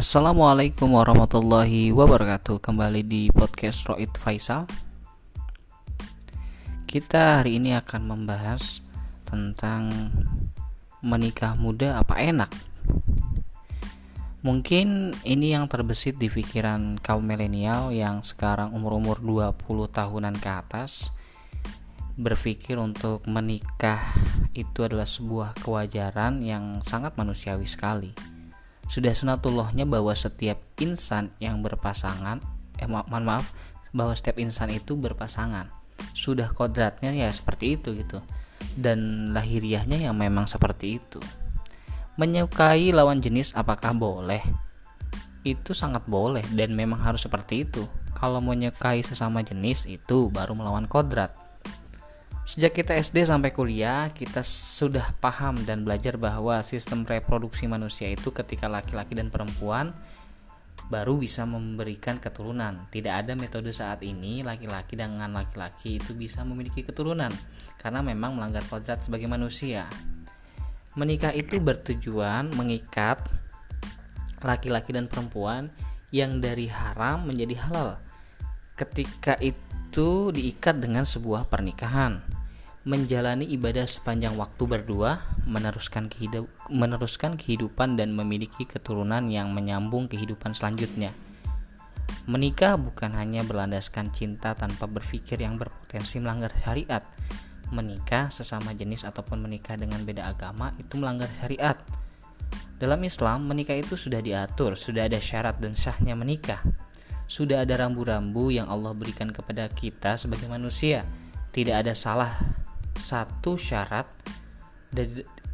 Assalamualaikum warahmatullahi wabarakatuh. Kembali di podcast Roid Faisal. Kita hari ini akan membahas Tentang Menikah muda apa enak. Mungkin ini yang terbesit di pikiran kaum milenial Yang sekarang umur-umur 20 tahunan ke atas Berpikir untuk menikah Itu adalah sebuah kewajaran yang sangat manusiawi sekali sudah sunatullahnya bahwa setiap insan yang berpasangan eh ma mohon maaf bahwa setiap insan itu berpasangan. Sudah kodratnya ya seperti itu gitu. Dan lahiriahnya yang memang seperti itu. Menyukai lawan jenis apakah boleh? Itu sangat boleh dan memang harus seperti itu. Kalau menyukai sesama jenis itu baru melawan kodrat Sejak kita SD sampai kuliah, kita sudah paham dan belajar bahwa sistem reproduksi manusia itu ketika laki-laki dan perempuan baru bisa memberikan keturunan. Tidak ada metode saat ini laki-laki dengan laki-laki itu bisa memiliki keturunan karena memang melanggar kodrat sebagai manusia. Menikah itu bertujuan mengikat laki-laki dan perempuan yang dari haram menjadi halal. Ketika itu diikat dengan sebuah pernikahan menjalani ibadah sepanjang waktu berdua, meneruskan kehidup, meneruskan kehidupan dan memiliki keturunan yang menyambung kehidupan selanjutnya. Menikah bukan hanya berlandaskan cinta tanpa berpikir yang berpotensi melanggar syariat. Menikah sesama jenis ataupun menikah dengan beda agama itu melanggar syariat. Dalam Islam, menikah itu sudah diatur, sudah ada syarat dan sahnya menikah. Sudah ada rambu-rambu yang Allah berikan kepada kita sebagai manusia. Tidak ada salah satu syarat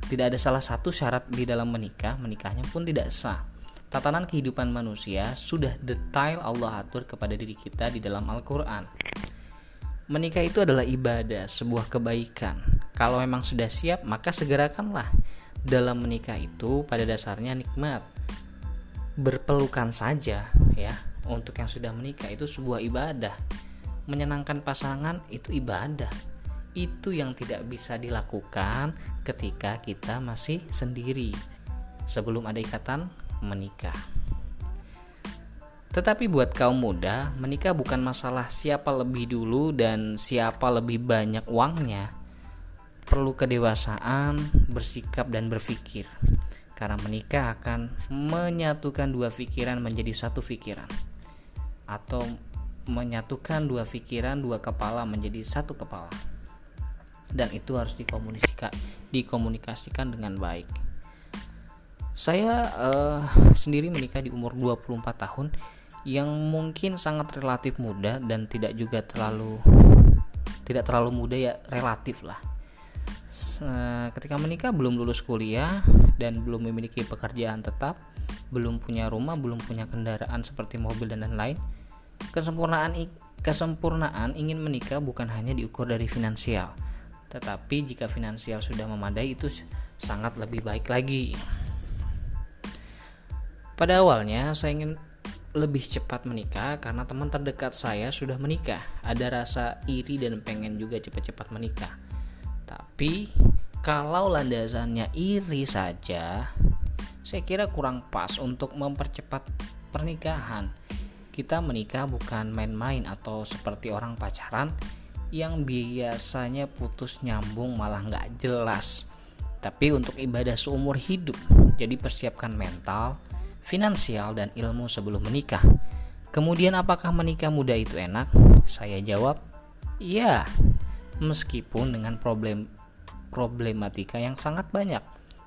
tidak ada salah satu syarat di dalam menikah, menikahnya pun tidak sah. Tatanan kehidupan manusia sudah detail Allah atur kepada diri kita di dalam Al-Qur'an. Menikah itu adalah ibadah, sebuah kebaikan. Kalau memang sudah siap, maka segerakanlah. Dalam menikah itu pada dasarnya nikmat. Berpelukan saja ya, untuk yang sudah menikah itu sebuah ibadah. Menyenangkan pasangan itu ibadah itu yang tidak bisa dilakukan ketika kita masih sendiri sebelum ada ikatan menikah. Tetapi buat kaum muda, menikah bukan masalah siapa lebih dulu dan siapa lebih banyak uangnya. Perlu kedewasaan, bersikap dan berpikir. Karena menikah akan menyatukan dua pikiran menjadi satu pikiran. Atau menyatukan dua pikiran, dua kepala menjadi satu kepala dan itu harus dikomunikasikan dikomunikasikan dengan baik. Saya uh, sendiri menikah di umur 24 tahun yang mungkin sangat relatif muda dan tidak juga terlalu tidak terlalu muda ya relatif lah. Ketika menikah belum lulus kuliah dan belum memiliki pekerjaan tetap, belum punya rumah, belum punya kendaraan seperti mobil dan lain-lain. Kesempurnaan kesempurnaan ingin menikah bukan hanya diukur dari finansial, tetapi jika finansial sudah memadai itu sangat lebih baik lagi. Pada awalnya saya ingin lebih cepat menikah karena teman terdekat saya sudah menikah. Ada rasa iri dan pengen juga cepat-cepat menikah. Tapi kalau landasannya iri saja, saya kira kurang pas untuk mempercepat pernikahan. Kita menikah bukan main-main atau seperti orang pacaran yang biasanya putus nyambung malah nggak jelas. Tapi untuk ibadah seumur hidup jadi persiapkan mental finansial dan ilmu sebelum menikah. Kemudian apakah menikah muda itu enak? Saya jawab ya meskipun dengan problem problematika yang sangat banyak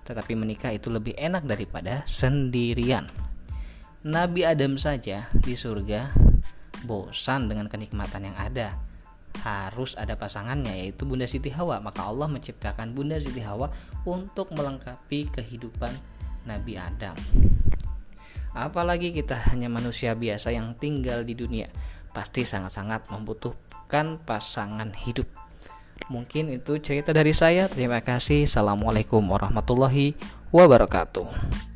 tetapi menikah itu lebih enak daripada sendirian. Nabi Adam saja di surga bosan dengan kenikmatan yang ada harus ada pasangannya yaitu Bunda Siti Hawa. Maka Allah menciptakan Bunda Siti Hawa untuk melengkapi kehidupan Nabi Adam. Apalagi kita hanya manusia biasa yang tinggal di dunia pasti sangat-sangat membutuhkan pasangan hidup. Mungkin itu cerita dari saya. Terima kasih. Assalamualaikum warahmatullahi wabarakatuh